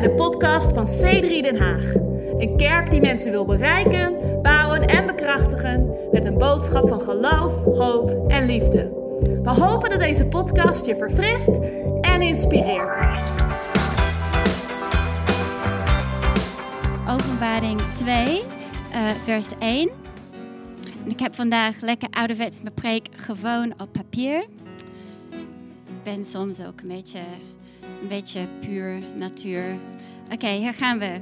bij de podcast van C3 Den Haag. Een kerk die mensen wil bereiken, bouwen en bekrachtigen met een boodschap van geloof, hoop en liefde. We hopen dat deze podcast je verfrist en inspireert. Openbaring 2, uh, vers 1. En ik heb vandaag lekker ouderwets mijn preek gewoon op papier. Ik ben soms ook een beetje, een beetje puur natuur. Oké, hier gaan we.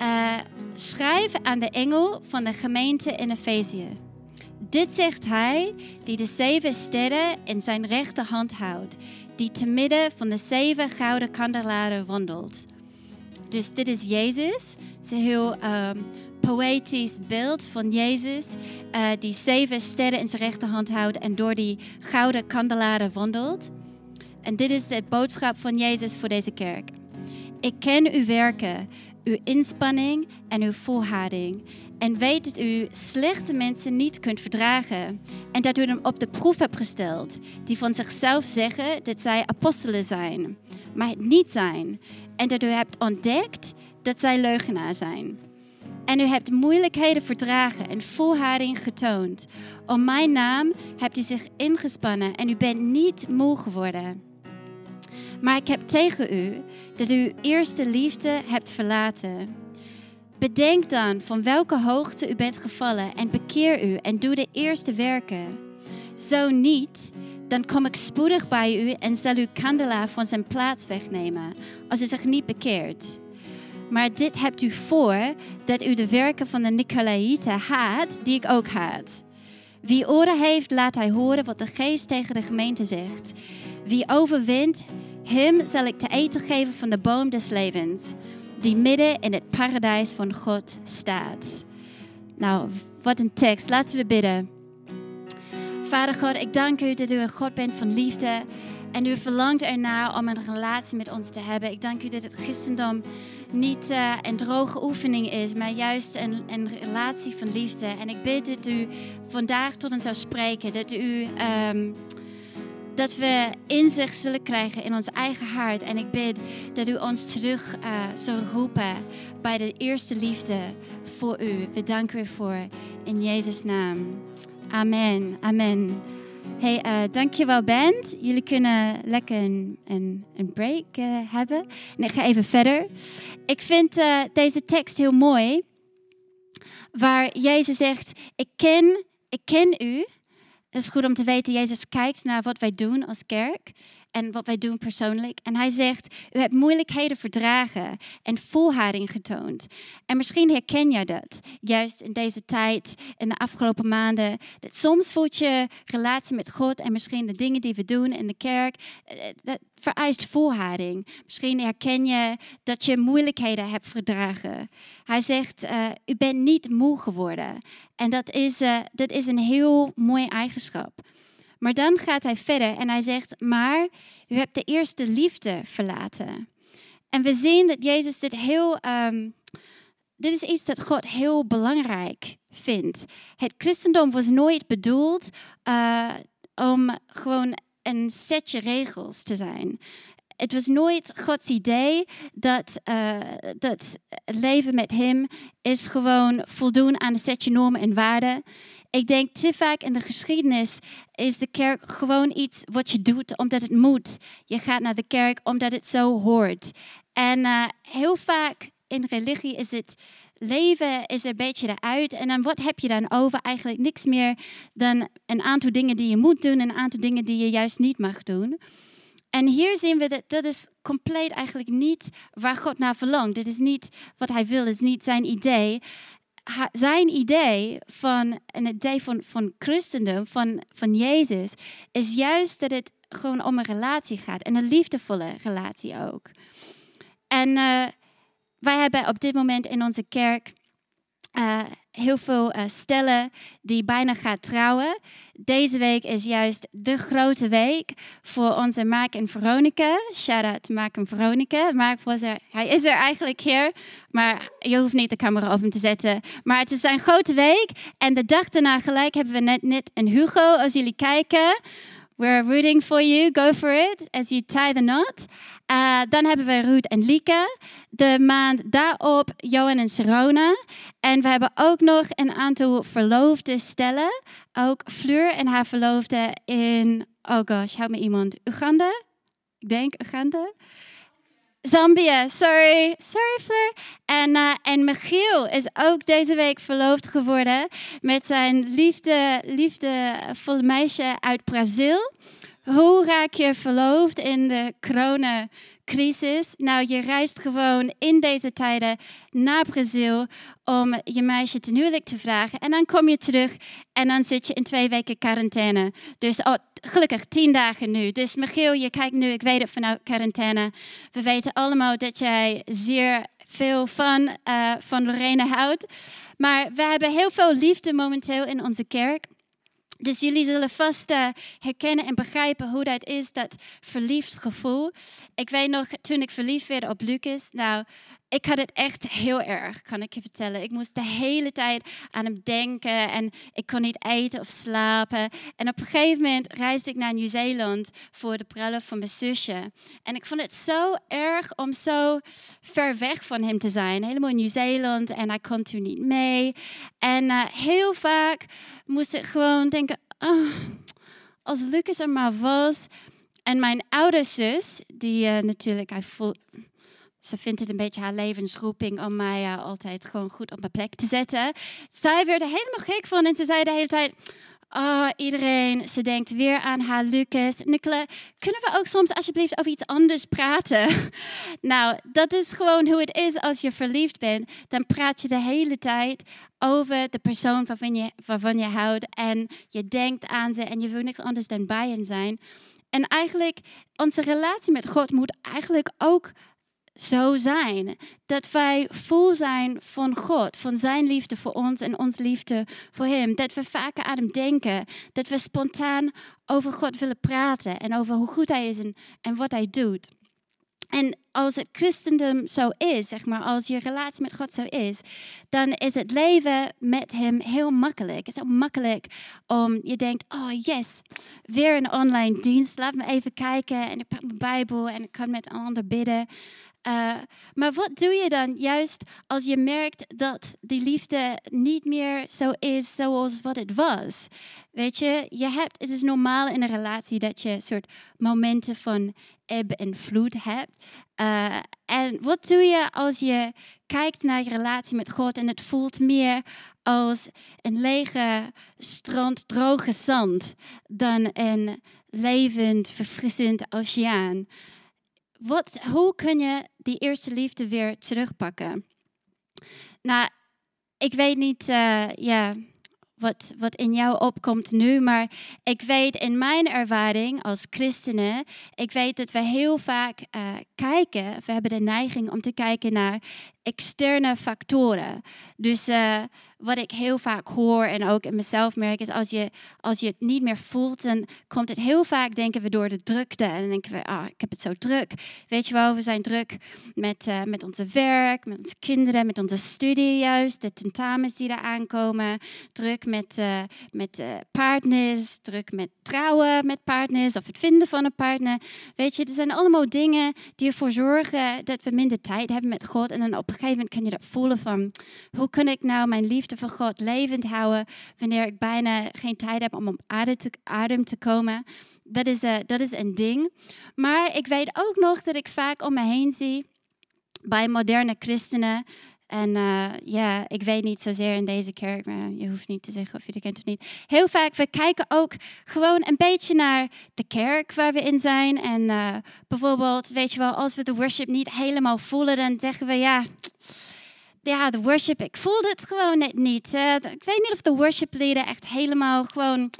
Uh, schrijf aan de engel van de gemeente in Efezië. Dit zegt hij die de zeven sterren in zijn rechterhand houdt, die te midden van de zeven gouden kandelaren wandelt. Dus dit is Jezus. Het is een heel um, poëtisch beeld van Jezus, uh, die zeven sterren in zijn rechterhand houdt en door die gouden kandelaren wandelt. En dit is de boodschap van Jezus voor deze kerk. Ik ken uw werken, uw inspanning en uw volharding. En weet dat u slechte mensen niet kunt verdragen. En dat u hem op de proef hebt gesteld. Die van zichzelf zeggen dat zij apostelen zijn, maar het niet zijn. En dat u hebt ontdekt dat zij leugenaar zijn. En u hebt moeilijkheden verdragen en volharding getoond. Om mijn naam hebt u zich ingespannen en u bent niet moe geworden. Maar ik heb tegen u dat u eerste liefde hebt verlaten. Bedenk dan van welke hoogte u bent gevallen en bekeer u en doe de eerste werken. Zo niet, dan kom ik spoedig bij u en zal uw kandelaar van zijn plaats wegnemen, als u zich niet bekeert. Maar dit hebt u voor, dat u de werken van de Nicolaïten haat, die ik ook haat. Wie oren heeft, laat hij horen wat de geest tegen de gemeente zegt. Wie overwint, hem zal ik te eten geven van de boom des levens, die midden in het paradijs van God staat. Nou, wat een tekst. Laten we bidden. Vader God, ik dank u dat u een God bent van liefde. En u verlangt ernaar om een relatie met ons te hebben. Ik dank u dat het christendom niet uh, een droge oefening is, maar juist een, een, relatie van liefde. En ik bid dat u vandaag tot ons zou spreken. Dat u. Um, dat we inzicht zullen krijgen in ons eigen hart. En ik bid dat u ons terug uh, roepen bij de eerste liefde voor u. We danken u voor in Jezus' naam. Amen. Amen. Hey, uh, dankjewel band. Jullie kunnen lekker een, een, een break uh, hebben. En ik ga even verder. Ik vind deze tekst heel mooi. Waar Jezus zegt, ik ken, ik ken u. Het is goed om te weten, Jezus kijkt naar wat wij doen als kerk en wat wij doen persoonlijk. En hij zegt, u hebt moeilijkheden verdragen en volharding getoond. En misschien herken jij dat, juist in deze tijd, in de afgelopen maanden. Dat soms voelt je relatie met God en misschien de dingen die we doen in de kerk, eh, dat vereist volharding. Misschien herken je dat je moeilijkheden hebt verdragen. Hij zegt, uh, u bent niet moe geworden. En dat is, dat is een heel mooi eigenschap. Maar dan gaat hij verder en hij zegt, maar u hebt de eerste liefde verlaten. En we zien dat Jezus dit heel, um, dit is iets dat God heel belangrijk vindt. Het christendom was nooit bedoeld uh, om gewoon een setje regels te zijn. Het was nooit Gods idee dat, uh, dat leven met Hem is gewoon voldoen aan een setje normen en waarden. Ik denk te vaak in de geschiedenis is de kerk gewoon iets wat je doet omdat het moet. Je gaat naar de kerk omdat het zo hoort. En uh, heel vaak in religie is het leven is een beetje eruit. En dan wat heb je dan over? Eigenlijk niks meer dan een aantal dingen die je moet doen en een aantal dingen die je juist niet mag doen. En hier zien we dat dat is compleet eigenlijk niet waar God naar verlangt. Dit is niet wat hij wil, dit is niet zijn idee zijn idee van een idee van, van christendom, van, van Jezus, is juist dat het gewoon om een relatie gaat. En een liefdevolle relatie ook. En uh, wij hebben op dit moment in onze kerk uh, heel veel uh, stellen die bijna gaan trouwen. Deze week is juist de grote week voor onze Mark en Veronica. Shout out to Mark en Veronica. Mark was er, hij is er eigenlijk hier, maar je hoeft niet de camera op hem te zetten. Maar het is zijn grote week en de dag daarna gelijk hebben we net, net een Hugo, als jullie kijken. We're rooting for you. Go for it as you tie the knot. Uh, dan hebben we Ruud en Lieke. De maand daarop Johan en Serona. En we hebben ook nog een aantal verloofde stellen. Ook Fleur en haar verloofde in, oh gosh, help me iemand. Uganda? Ik denk Uganda. Zambia, sorry. Sorry, Fleur. En, uh, en Michiel is ook deze week verloofd geworden met zijn liefde, liefdevolle meisje uit Brazil. Hoe raak je verloofd in de coronacrisis? Nou, je reist gewoon in deze tijden naar Brazil om je meisje ten huwelijk te vragen. En dan kom je terug en dan zit je in twee weken quarantaine. Dus oh, gelukkig tien dagen nu. Dus Michiel, je kijkt nu, ik weet het vanuit quarantaine. We weten allemaal dat jij zeer veel van, uh, van Lorena houdt. Maar we hebben heel veel liefde momenteel in onze kerk. Dus jullie zullen vast uh, herkennen en begrijpen hoe dat is, dat verliefd gevoel. Ik weet nog, toen ik verliefd werd op Lucas, nou, ik had het echt heel erg, kan ik je vertellen. Ik moest de hele tijd aan hem denken en ik kon niet eten of slapen. En op een gegeven moment reisde ik naar Nieuw-Zeeland voor de bruiloft van mijn zusje. En ik vond het zo erg om zo ver weg van hem te zijn. Helemaal in Nieuw-Zeeland en hij kon toen niet mee. En uh, heel vaak moest ik gewoon denken, oh, als Lucas er maar was. En mijn oude zus, die uh, natuurlijk, hij voelt ze vindt het een beetje haar levensroeping om mij uh, altijd gewoon goed op mijn plek te zetten. Zij werd er helemaal gek van en ze zei de hele tijd... Oh, iedereen, ze denkt weer aan haar Lucas. Nicola, kunnen we ook soms alsjeblieft over iets anders praten? nou, dat is gewoon hoe het is als je verliefd bent. Dan praat je de hele tijd over de persoon waarvan je, je houdt. En je denkt aan ze en je wil niks anders dan bij hen zijn. En eigenlijk, onze relatie met God moet eigenlijk ook zo zijn. Dat wij vol zijn van God, van Zijn liefde voor ons en ons liefde voor Hem. Dat we vaker aan Hem denken. Dat we spontaan over God willen praten en over hoe goed Hij is en, wat Hij doet. En als het christendom zo is, zeg maar, als je relatie met God zo is, dan is het leven met Hem heel makkelijk. Het is ook makkelijk om je denkt, oh yes, weer een online dienst. Laat me even kijken en ik pak mijn Bijbel en ik kan met een ander bidden. Uh, maar wat doe je dan juist als je merkt dat die liefde niet meer zo is zoals wat het was? Weet je, je hebt, het is normaal in een relatie dat je soort momenten van eb en vloed hebt. Uh, en wat doe je als je kijkt naar je relatie met God en het voelt meer als een lege strand droge zand dan een levend, verfrissend oceaan? Wat, hoe kun je die eerste liefde weer terugpakken? Nou, ik weet niet uh, ja, wat, wat in jou opkomt nu, maar ik weet in mijn ervaring als christenen, ik weet dat we heel vaak uh, kijken, we hebben de neiging om te kijken naar externe factoren. Dus uh, wat ik heel vaak hoor en ook in mezelf merk, is als je, als je het niet meer voelt, dan komt het heel vaak, denken we, door de drukte. En dan denken we, ah, ik heb het zo druk. Weet je wel, we zijn druk met, uh, met onze werk, met onze kinderen, met onze studie juist, de tentamens die er aankomen. Druk met, uh, met uh, partners, druk met trouwen met partners of het vinden van een partner. Weet je, er zijn allemaal dingen die ervoor zorgen dat we minder tijd hebben met God. En dan op een gegeven moment kan je dat voelen van, hoe kan ik nou mijn liefde liefde van God levend houden wanneer ik bijna geen tijd heb om op adem te, adem te komen. Dat is, uh, dat is een ding. Maar ik weet ook nog dat ik vaak om me heen zie bij moderne christenen. En uh, ja, ik weet niet zozeer in deze kerk, maar je hoeft niet te zeggen of je het kent of niet. Heel vaak, we kijken ook gewoon een beetje naar de kerk waar we in zijn. En uh, bijvoorbeeld, weet je wel, als we de worship niet helemaal voelen, dan zeggen we ja ja, de worship, ik voelde het gewoon net niet. Uh, ik weet niet of de worship leader echt helemaal gewoon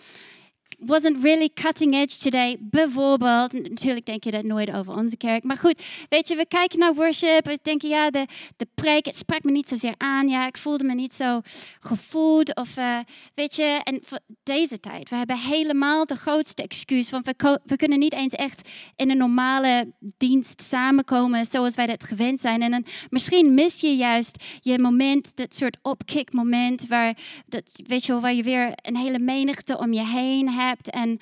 wasn't really cutting edge today. Bijvoorbeeld, natuurlijk denk je dat nooit over onze kerk. Maar goed, weet je, we kijken naar worship. We denken, ja, de, de preek, het sprak me niet zozeer aan. Ja, ik voelde me niet zo gevoeld. Of uh, weet je, en voor deze tijd, we hebben helemaal de grootste excuus. Want we, kunnen niet eens echt in een normale dienst samenkomen zoals wij dat gewend zijn. En misschien mis je juist je moment, dat soort opkickmoment, waar, dat, weet je wel, waar je weer een hele menigte om je heen hebt. En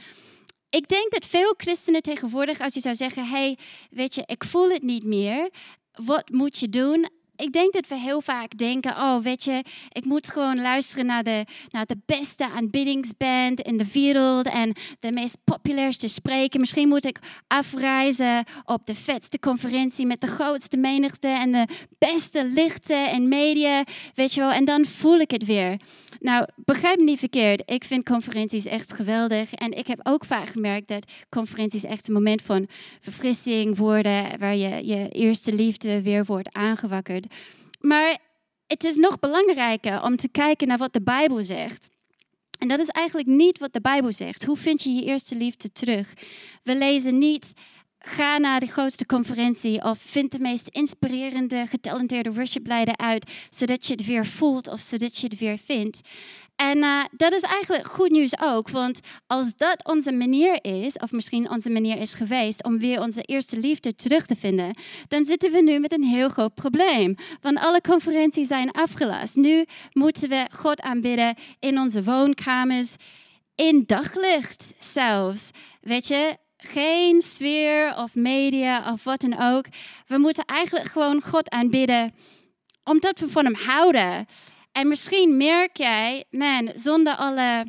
ik denk dat veel christenen tegenwoordig, als je zou zeggen: hey, weet je, ik voel het niet meer. Wat moet je doen? Ik denk dat we heel vaak denken, oh weet je, ik moet gewoon luisteren naar de, de beste aanbiddingsband in de wereld en de meest populairste spreken. Misschien moet ik afreizen op de vetste conferentie met de grootste menigte en de beste lichten en media, weet je wel. En dan voel ik het weer. Nou, begrijp me niet verkeerd. Ik vind conferenties echt geweldig. En ik heb ook vaak gemerkt dat conferenties echt een moment van verfrissing worden, waar je je eerste liefde weer wordt aangewakkerd. Maar het is nog belangrijker om te kijken naar wat de Bijbel zegt. En dat is eigenlijk niet wat de Bijbel zegt. Hoe vind je je eerste liefde terug? We lezen niet ga naar de grootste conferentie of vind de meest inspirerende, getalenteerde worshipleider uit, zodat je het weer voelt of zodat je het weer vindt. En uh, dat is eigenlijk goed nieuws ook, want als dat onze manier is, of misschien onze manier is geweest om weer onze eerste liefde terug te vinden, dan zitten we nu met een heel groot probleem. Want alle conferenties zijn afgelast. Nu moeten we God aanbidden in onze woonkamers, in daglicht zelfs. Weet je, geen sfeer of media of wat dan ook. We moeten eigenlijk gewoon God aanbidden omdat we van Hem houden. En misschien merk jij, man, zonder alle,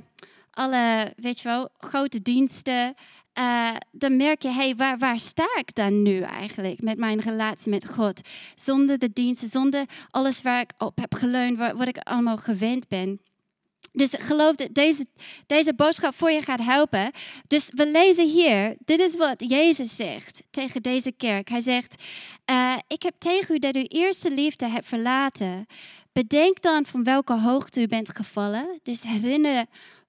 alle weet je wel, grote diensten, uh, dan merk je, hey, waar, waar sta ik dan nu eigenlijk met mijn relatie met God? Zonder de diensten, zonder alles waar ik op heb geleund, wat ik allemaal gewend ben. Dus ik geloof dat deze, deze boodschap voor je gaat helpen. Dus we lezen hier, dit is wat Jezus zegt tegen deze kerk. Hij zegt, uh, ik heb tegen u dat u eerste liefde hebt verlaten. Bedenk dan van welke hoogte u bent gevallen. Dus herinner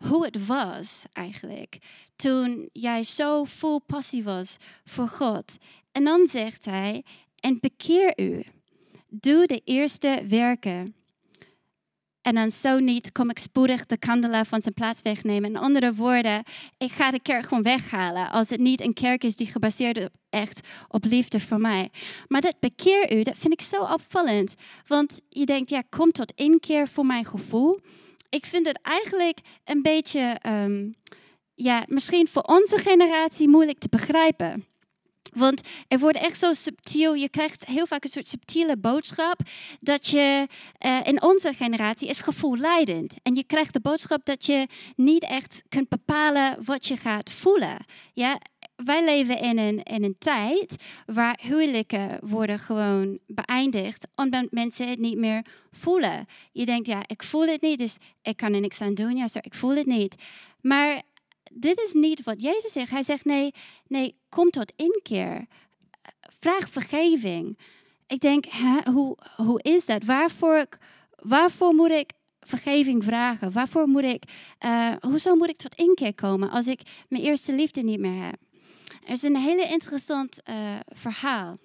hoe het was eigenlijk. Toen jij zo vol passie was voor God. En dan zegt hij, en bekeer u. Doe de eerste werken. En dan zo niet kom ik spoedig de kandelaar van zijn plaats wegnemen. In andere woorden, ik ga de kerk gewoon weghalen. Als het niet een kerk is die gebaseerd is echt op liefde voor mij. Maar dat bekeer u, dat vind ik zo opvallend. Want je denkt, ja, kom tot inkeer voor mijn gevoel. Ik vind het eigenlijk een beetje, um, ja, misschien voor onze generatie moeilijk te begrijpen. Want er wordt echt zo subtiel, je krijgt heel vaak een soort subtiele boodschap dat je uh, in onze generatie is gevoelleidend. En je krijgt de boodschap dat je niet echt kunt bepalen wat je gaat voelen. Ja, wij leven in een, in een tijd waar huwelijken worden gewoon beëindigd omdat mensen het niet meer voelen. Je denkt, ja, ik voel het niet, dus ik kan er niks aan doen. Ja, sorry, ik voel het niet. Maar dit is niet wat Jezus zegt. Hij zegt nee, nee, kom tot inkeer. Vraag vergeving. Ik denk, hè, hoe, hoe is dat? Waarvoor, waarvoor moet ik vergeving vragen? Waarvoor moet ik, uh, hoezo moet ik tot inkeer komen als ik mijn eerste liefde niet meer heb? Er is een hele interessant uh, verhaal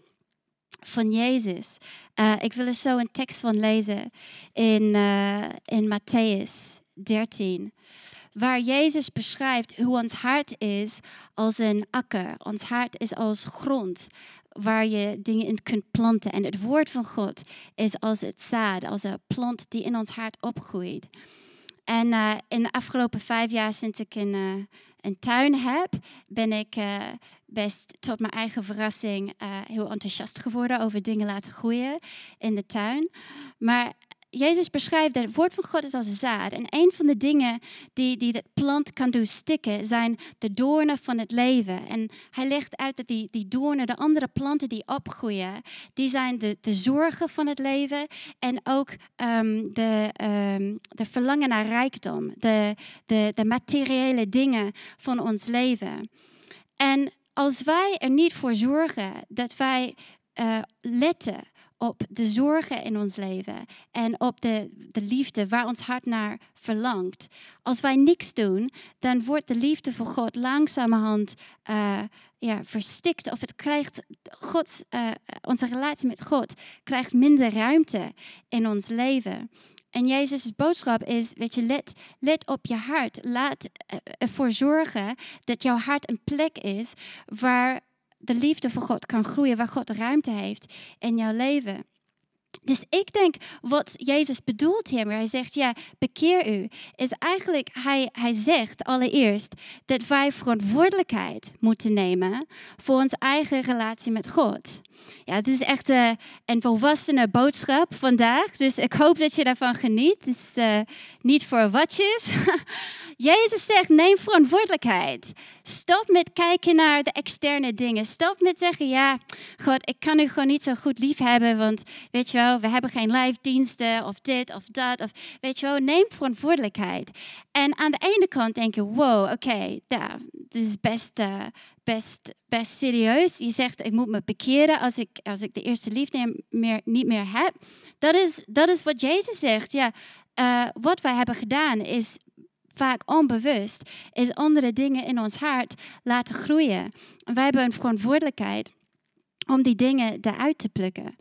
van Jezus. Uh, ik wil er zo een tekst van lezen in, in Matthäus 13 waar Jezus beschrijft hoe ons hart is als een akker. Ons hart is als grond waar je dingen in kunt planten. En het woord van God is als het zaad, als een plant die in ons hart opgroeit. En uh, in de afgelopen vijf jaar sinds ik een, uh, een tuin heb, ben ik uh, best tot mijn eigen verrassing heel enthousiast geworden over dingen laten groeien in de tuin. Maar Jezus beschrijft dat het woord van God is als zaad. En een van de dingen die, die plant kan doen stikken, zijn de doornen van het leven. En hij legt uit dat die, die doornen, de andere planten die opgroeien, die zijn de, de zorgen van het leven en ook um, de, um, de verlangen naar rijkdom, de, de, de materiële dingen van ons leven. En als wij er niet voor zorgen dat wij uh, letten op de zorgen in ons leven en op de, de liefde waar ons hart naar verlangt. Als wij niks doen, dan wordt de liefde voor God langzamerhand uh, ja, verstikt of het krijgt Gods, uh, onze relatie met God krijgt minder ruimte in ons leven. En Jezus' boodschap is, weet je, let, let op je hart. Laat eh, ervoor zorgen dat jouw hart een plek is waar de liefde voor God kan groeien, waar God ruimte heeft in jouw leven. Dus ik denk wat Jezus bedoelt hier, hij zegt, ja, bekeer u, is eigenlijk, hij, hij zegt allereerst dat wij verantwoordelijkheid moeten nemen voor onze eigen relatie met God. Ja, dit is echt uh, een volwassene boodschap vandaag, dus ik hoop dat je daarvan geniet. Het is uh, niet voor watjes. Jezus zegt, neem verantwoordelijkheid. Stop met kijken naar de externe dingen. Stop met zeggen, ja, God, ik kan u gewoon niet zo goed lief hebben, want weet je wel, we hebben geen live diensten of dit of dat. Of, weet je wel, neem verantwoordelijkheid. En aan de ene kant denk je, wow, oké, okay, dit is best, uh, best, best serieus. Je zegt, ik moet me bekeren als ik, als ik de eerste liefde meer, niet meer heb. Dat is, dat is wat Jezus zegt. Ja, uh, wat wij hebben gedaan is vaak onbewust, is andere dingen in ons hart laten groeien. En wij hebben een verantwoordelijkheid om die dingen eruit te plukken.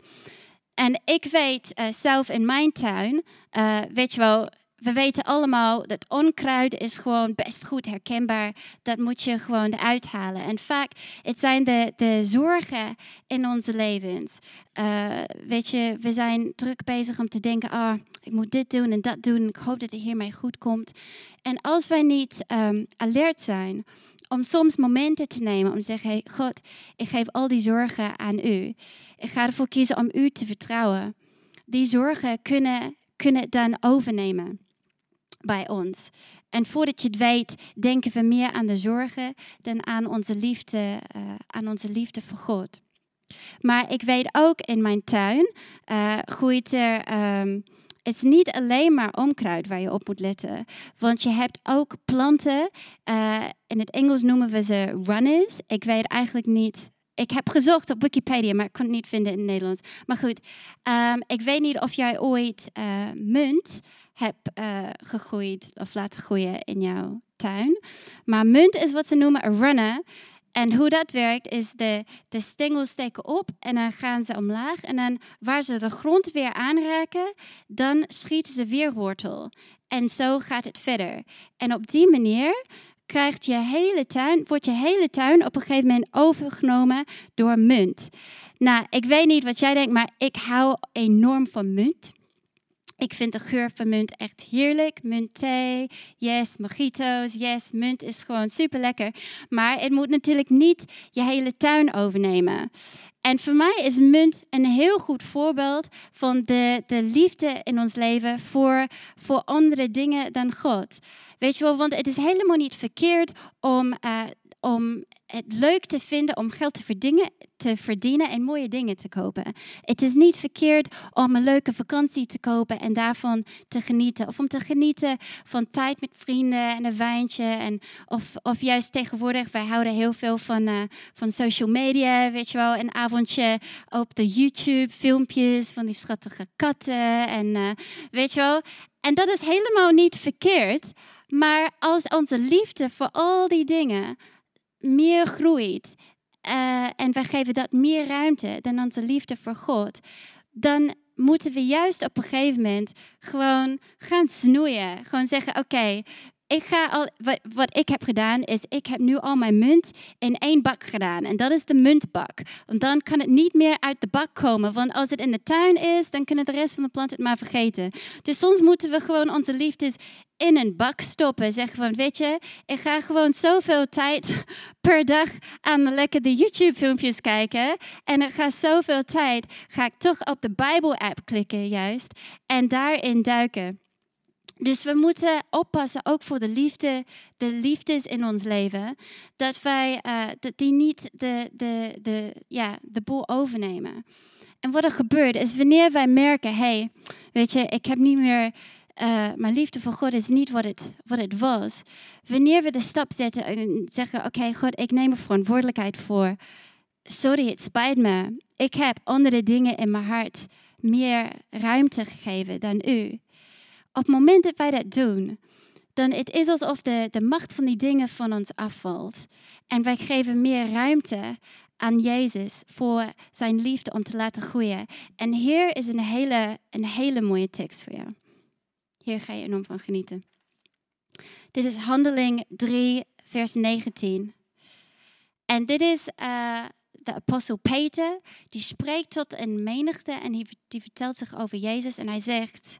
En ik weet uh, zelf in mijn tuin, uh, weet je wel, we weten allemaal dat onkruid is gewoon best goed herkenbaar. Dat moet je gewoon eruit halen. En vaak, het zijn de, de zorgen in onze levens. Uh, weet je, we zijn druk bezig om te denken, ah, ik moet dit doen en dat doen. Ik hoop dat het hiermee goed komt. En als wij niet um, alert zijn om soms momenten te nemen om te zeggen, hey, God, ik geef al die zorgen aan u. Ik ga ervoor kiezen om u te vertrouwen. Die zorgen kunnen, kunnen het dan overnemen bij ons. En voordat je het weet, denken we meer aan de zorgen dan aan onze liefde, uh, aan onze liefde voor God. Maar ik weet ook in mijn tuin uh, groeit er. Het is niet alleen maar onkruid waar je op moet letten. Want je hebt ook planten. Uh, in het Engels noemen we ze runners. Ik weet eigenlijk niet ik heb gezocht op Wikipedia, maar ik kon het niet vinden in het Nederlands. Maar goed, um, ik weet niet of jij ooit uh, munt hebt uh, gegroeid of laten groeien in jouw tuin. Maar munt is wat ze noemen een runner. En hoe dat werkt is de, de stengels steken op en dan gaan ze omlaag. En dan waar ze de grond weer aanraken, dan schieten ze weer wortel. En zo gaat het verder. En op die manier krijgt je hele tuin, wordt je hele tuin op een gegeven moment overgenomen door munt. Nou, ik weet niet wat jij denkt, maar ik hou enorm van munt. Ik vind de geur van munt echt heerlijk. Munt thee, yes, mojito's, yes, munt is gewoon super lekker. Maar het moet natuurlijk niet je hele tuin overnemen. En voor mij is munt een heel goed voorbeeld van de, de liefde in ons leven voor, voor andere dingen dan God. Weet je wel, want het is helemaal niet verkeerd om, uh, om het leuk te vinden om geld te verdienen, te verdienen en mooie dingen te kopen. Het is niet verkeerd om een leuke vakantie te kopen en daarvan te genieten. Of om te genieten van tijd met vrienden en een wijntje. En of, of juist tegenwoordig, wij houden heel veel van, uh, van social media, weet je wel. Een avondje op de YouTube, filmpjes van die schattige katten. En uh, weet je wel. En dat is helemaal niet verkeerd. Maar als onze liefde voor al die dingen meer groeit uh, en we geven dat meer ruimte dan onze liefde voor God, dan moeten we juist op een gegeven moment gewoon gaan snoeien. Gewoon zeggen: Oké, ik ga al, wat, ik heb gedaan is, ik heb nu al mijn munt in één bak gedaan. En dat is de muntbak. Want dan kan het niet meer uit de bak komen. Want als het in de tuin is, dan kunnen de rest van de plant het maar vergeten. Dus soms moeten we gewoon onze liefdes in een bak stoppen. Zeggen van, weet je, ik ga gewoon zoveel tijd per dag aan de lekkere YouTube-filmpjes kijken. En ik ga zoveel tijd, ga ik toch op de Bijbel-app klikken juist. En daarin duiken. Dus we moeten oppassen, ook voor de liefde, de liefdes in ons leven, dat wij uh, dat die niet de, de, de, ja, de boel overnemen. En wat er gebeurt is wanneer wij merken, hey, weet je, ik heb niet meer, uh, mijn liefde voor God is niet wat het, wat het was. Wanneer we de stap zetten en zeggen, oké God, ik neem er verantwoordelijkheid voor. Sorry, het spijt me. Ik heb andere dingen in mijn hart meer ruimte gegeven dan u. Op het moment dat wij dat doen, dan het is alsof de, de macht van die dingen van ons afvalt. En wij geven meer ruimte aan Jezus voor zijn liefde om te laten groeien. En hier is een hele, een hele mooie tekst voor jou. Hier ga je enorm van genieten. Dit is Handeling 3, vers 19. En dit is uh, de apostel Peter, die spreekt tot een menigte en die vertelt zich over Jezus en hij zegt,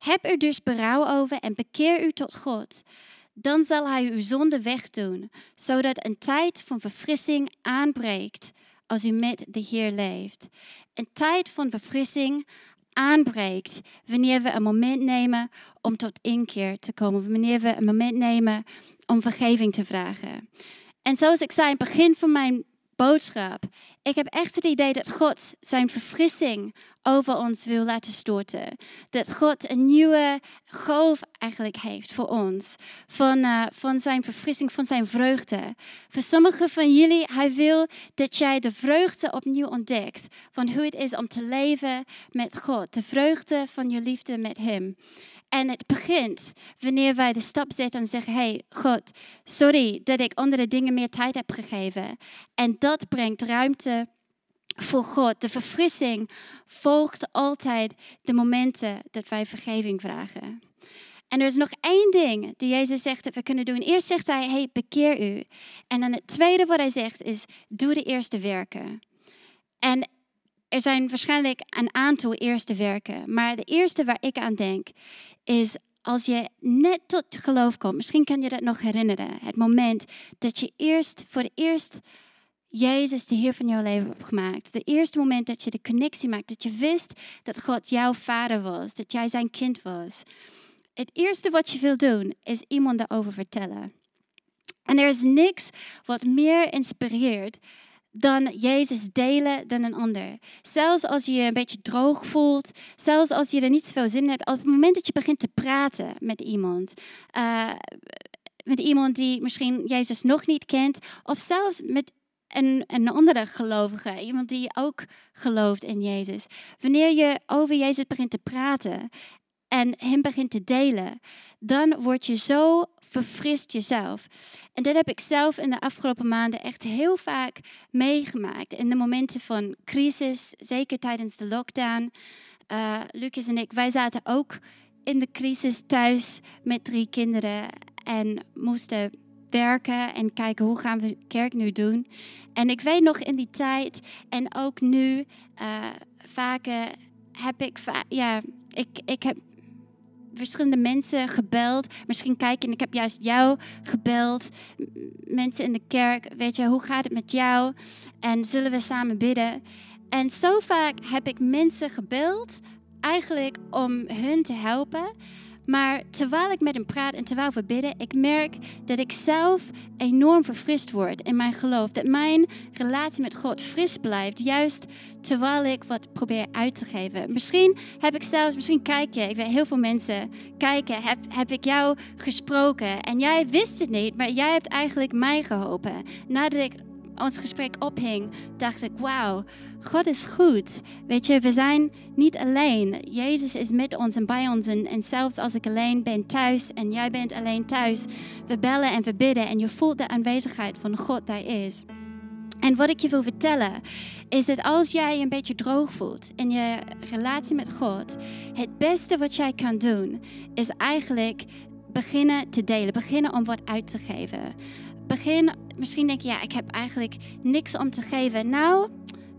heb er dus berouw over en bekeer u tot God. Dan zal hij uw zonde wegdoen, zodat een tijd van verfrissing aanbreekt als u met de Heer leeft. Een tijd van verfrissing aanbreekt wanneer we een moment nemen om tot inkeer te komen, wanneer we een moment nemen om vergeving te vragen. En zoals ik zei in het begin van mijn boodschap. Ik heb echt het idee dat God zijn verfrissing over ons wil laten storten. Dat God een nieuwe golf eigenlijk heeft voor ons. Van, uh, van zijn verfrissing, van zijn vreugde. Voor sommigen van jullie, hij wil dat jij de vreugde opnieuw ontdekt. Van hoe het is om te leven met God. De vreugde van je liefde met hem. En het begint wanneer wij de stap zetten en zeggen: hey, God, sorry dat ik andere dingen meer tijd heb gegeven. En dat brengt ruimte voor God. De verfrissing volgt altijd de momenten dat wij vergeving vragen. En er is nog één ding die Jezus zegt dat we kunnen doen. Eerst zegt hij: hey, bekeer u. En dan het tweede wat hij zegt is: doe de eerste werken. En er zijn waarschijnlijk een aantal eerste werken. Maar de eerste waar ik aan denk is als je net tot geloof komt. Misschien kan je dat nog herinneren. Het moment dat je eerst voor het eerst Jezus de Heer van jouw leven hebt gemaakt. De eerste moment dat je de connectie maakt. Dat je wist dat God jouw vader was. Dat jij zijn kind was. Het eerste wat je wil doen is iemand daarover vertellen. En er is niks wat meer inspireert dan Jezus delen dan een ander. Zelfs als je je een beetje droog voelt, zelfs als je er niet zoveel zin in hebt, op het moment dat je begint te praten met iemand, uh, met iemand die misschien Jezus nog niet kent, of zelfs met een, een andere gelovige, iemand die ook gelooft in Jezus. Wanneer je over Jezus begint te praten en hem begint te delen, dan word je zo verfrist jezelf. En dat heb ik zelf in de afgelopen maanden echt heel vaak meegemaakt. In de momenten van crisis, zeker tijdens de lockdown. Uh, Lucas en ik, wij zaten ook in de crisis thuis met drie kinderen en moesten werken en kijken hoe gaan we kerk nu doen. En ik weet nog in die tijd en ook nu, uh, vaker heb ik, ja, ik, ik heb verschillende mensen gebeld. Misschien kijken en ik heb juist jou gebeld. Mensen in de kerk, weet je, hoe gaat het met jou? En zullen we samen bidden? En zo vaak heb ik mensen gebeld, eigenlijk om hun te helpen. Maar terwijl ik met hem praat en terwijl we bidden, ik merk dat ik zelf enorm verfrist word in mijn geloof. Dat mijn relatie met God fris blijft, juist terwijl ik wat probeer uit te geven. Misschien heb ik zelfs, misschien kijk je, ik weet heel veel mensen kijken, heb, heb ik jou gesproken en jij wist het niet, maar jij hebt eigenlijk mij geholpen. Nadat ik ons gesprek ophing, dacht ik, wauw, God is goed. Weet je, we zijn niet alleen. Jezus is met ons en bij ons. En, en zelfs als ik alleen ben thuis en jij bent alleen thuis, we bellen en we bidden en je voelt de aanwezigheid van God daar is. En wat ik je wil vertellen is dat als jij je een beetje droog voelt in je relatie met God, het beste wat jij kan doen is eigenlijk beginnen te delen, beginnen om wat uit te geven. Begin, misschien denk je, ja, ik heb eigenlijk niks om te geven. Nou,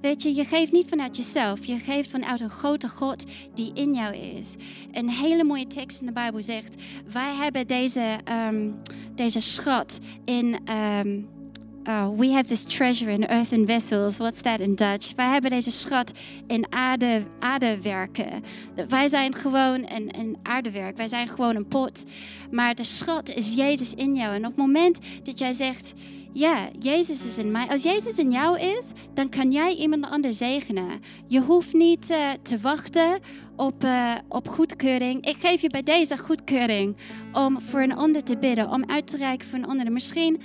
Weet je, je geeft niet vanuit jezelf. Je geeft vanuit een grote God die in jou is. Een hele mooie tekst in de Bijbel zegt: Wij hebben deze, um, deze schat in. Um, uh, we have this treasure in earthen vessels. What's that in Dutch? Wij hebben deze schat in aarde, aardewerken. Wij zijn gewoon een, een aardewerk. Wij zijn gewoon een pot. Maar de schat is Jezus in jou. En op het moment dat jij zegt ja, Jezus is in mij. Als Jezus in jou is, dan kan jij iemand anders zegenen. Je hoeft niet uh, te wachten op, uh, op goedkeuring. Ik geef je bij deze goedkeuring om voor een ander te bidden, om uit te reiken voor een ander. Misschien,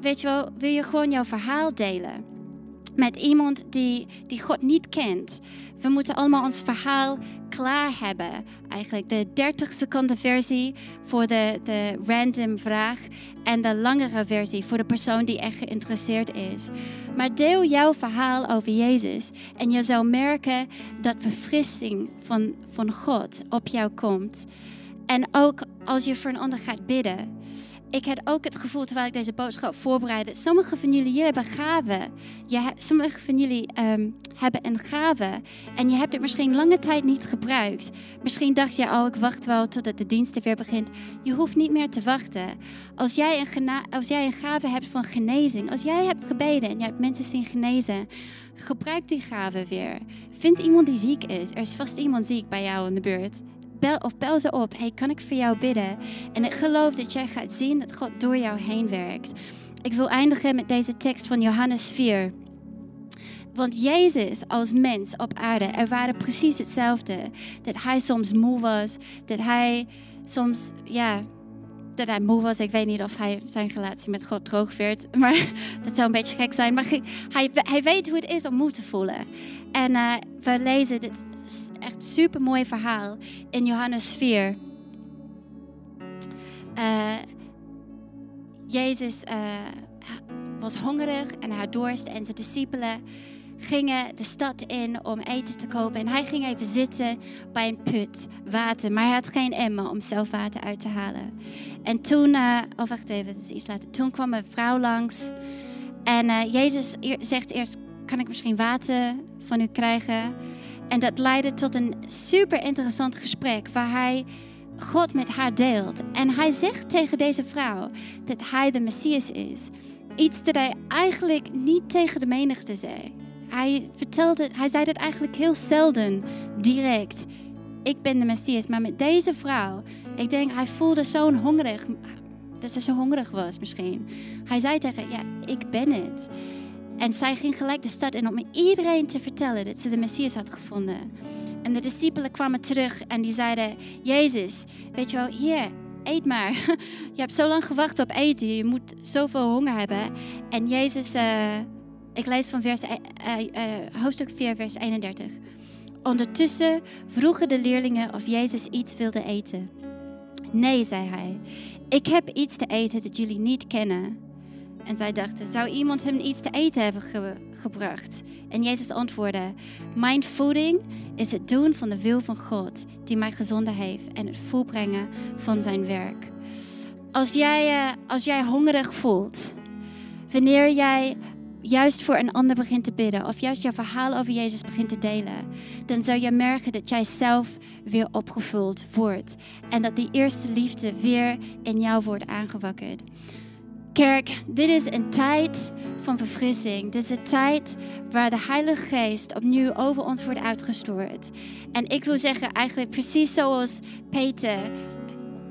weet je wel, wil je gewoon jouw verhaal delen met iemand die, die God niet kent. We moeten allemaal ons verhaal klaar hebben. Eigenlijk de 30 seconden versie voor de, de random vraag en de langere versie voor de persoon die echt geïnteresseerd is. Maar deel jouw verhaal over Jezus en je zal merken dat verfrissing van, van God op jou komt. En ook als je voor een ander gaat bidden ik had ook het gevoel terwijl ik deze boodschap voorbereidde. Sommige van jullie, jullie hebben gaven. Je, sommige van jullie ehm, hebben een gave. En je hebt het misschien lange tijd niet gebruikt. Misschien dacht je, oh, ik wacht wel totdat de dienst weer begint. Je hoeft niet meer te wachten. Als jij een, als jij een gave hebt van genezing. Als jij hebt gebeden en je hebt mensen zien genezen. Gebruik die gave weer. Vind iemand die ziek is. Er is vast iemand ziek bij jou in de buurt bel, of bel ze op. Hey, kan ik voor jou bidden? En ik geloof dat jij gaat zien dat God door jou heen werkt. Ik wil eindigen met deze tekst van Johannes 4. Want Jezus als mens op aarde ervaarde precies hetzelfde. Dat hij soms moe was, dat hij soms, ja, dat hij moe was. Ik weet niet of hij zijn relatie met God droog werd, maar dat zou een beetje gek zijn. Maar hij, hij weet hoe het is om moe te voelen. En uh, we lezen dit echt super mooi verhaal in Johannes 4. Uh, eh, Jezus uh, was hongerig en had dorst en zijn discipelen gingen de stad in om eten te kopen. En hij ging even zitten bij een put, water. Maar hij had geen emmer om zelf water uit te halen. En toen, uh, wacht even, is iets. Toen kwam een vrouw langs. En Jezus zegt eerst, kan ik misschien water van u krijgen? En dat leidde tot een super interessant gesprek waar hij God met haar deelt. En hij zegt tegen deze vrouw dat hij de Messias is. Iets dat hij eigenlijk niet tegen de menigte zei. Hij, vertelde, hij zei dat eigenlijk heel zelden, direct. Ik ben de Messias. Maar met deze vrouw, ik denk, hij voelde zo'n hongerig. Dat ze zo hongerig was misschien. Hij zei tegen ja, ik ben het. En zij ging gelijk de stad in om iedereen te vertellen dat ze de Messias had gevonden. En de discipelen kwamen terug en die zeiden: Jezus, weet je wel, hier, eet maar. Je hebt zo lang gewacht op eten, je moet zoveel honger hebben. En Jezus, uh, ik lees van vers, uh, uh, hoofdstuk 4, vers 31. Ondertussen vroegen de leerlingen of Jezus iets wilde eten. Nee, zei hij. Ik heb iets te eten dat jullie niet kennen. En zij dachten, zou iemand hem iets te eten hebben gebracht? En Jezus antwoordde, mijn voeding is het doen van de wil van God die mij gezonden heeft en het volbrengen van zijn werk. Als jij, uh, als jij hongerig voelt, wanneer jij juist voor een ander begint te bidden of juist jouw verhaal over Jezus begint te delen, dan zul je merken dat jij zelf weer opgevuld wordt en dat die eerste liefde weer in jou wordt aangewakkerd. Kerk, dit is een tijd van verfrissing. Dit is een tijd waar de Heilige Geest opnieuw over ons wordt uitgestort. En ik wil zeggen, eigenlijk precies zoals Peter,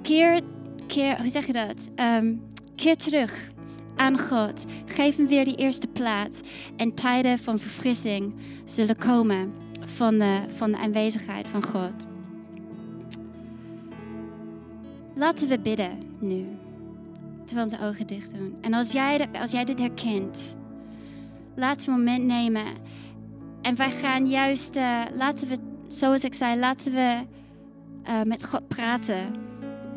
keer, keer hoe zeg je dat? Um, keer terug aan God. Geef hem weer die eerste plaats. En tijden van verfrissing zullen komen van de, van de aanwezigheid van God. Laten we bidden nu terwijl onze ogen dicht doen. En als jij, als jij dit herkent, we een moment nemen. En wij gaan juist, uh, laten we, zoals ik zei, laten we uh, met God praten.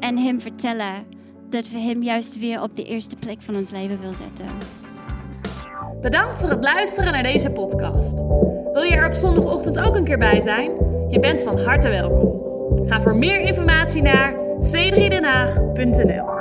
En Hem vertellen dat we Hem juist weer op de eerste plek van ons leven willen zetten. Bedankt voor het luisteren naar deze podcast. Wil je er op zondagochtend ook een keer bij zijn? Je bent van harte welkom. Ga voor meer informatie naar c3denhaag.nl